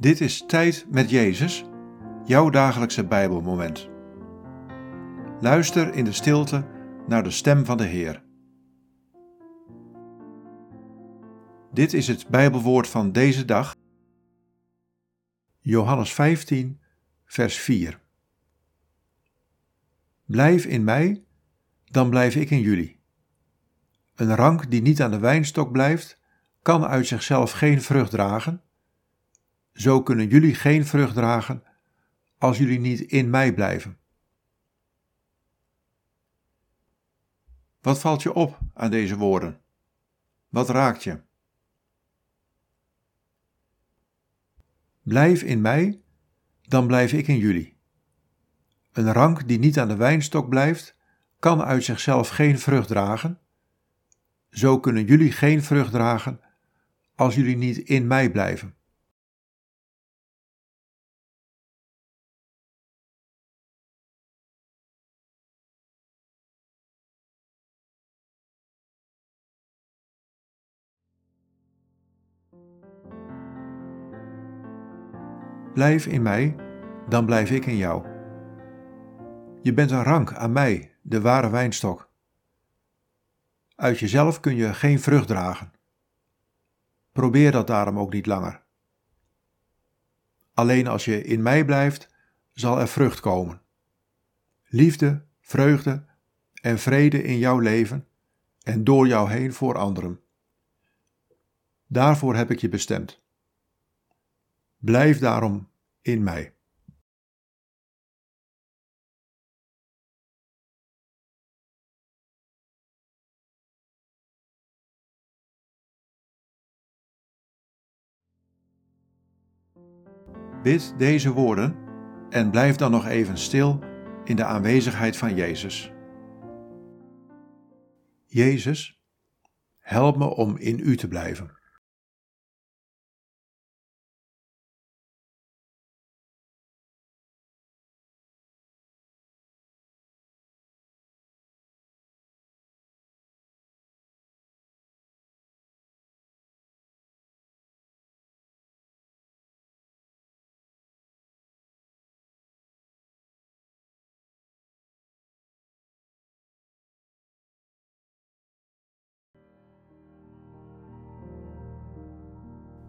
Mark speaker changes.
Speaker 1: Dit is Tijd met Jezus, jouw dagelijkse Bijbelmoment. Luister in de stilte naar de stem van de Heer. Dit is het Bijbelwoord van deze dag. Johannes 15, vers 4. Blijf in mij, dan blijf ik in jullie. Een rank die niet aan de wijnstok blijft, kan uit zichzelf geen vrucht dragen zo kunnen jullie geen vrucht dragen als jullie niet in mij blijven. Wat valt je op aan deze woorden? Wat raakt je? Blijf in mij, dan blijf ik in jullie. Een rank die niet aan de wijnstok blijft, kan uit zichzelf geen vrucht dragen. Zo kunnen jullie geen vrucht dragen als jullie niet in mij blijven. Blijf in mij, dan blijf ik in jou. Je bent een rank aan mij, de ware wijnstok. Uit jezelf kun je geen vrucht dragen. Probeer dat daarom ook niet langer. Alleen als je in mij blijft, zal er vrucht komen. Liefde, vreugde en vrede in jouw leven en door jou heen voor anderen. Daarvoor heb ik je bestemd. Blijf daarom in mij. Bid deze woorden en blijf dan nog even stil in de aanwezigheid van Jezus. Jezus, help me om in U te blijven.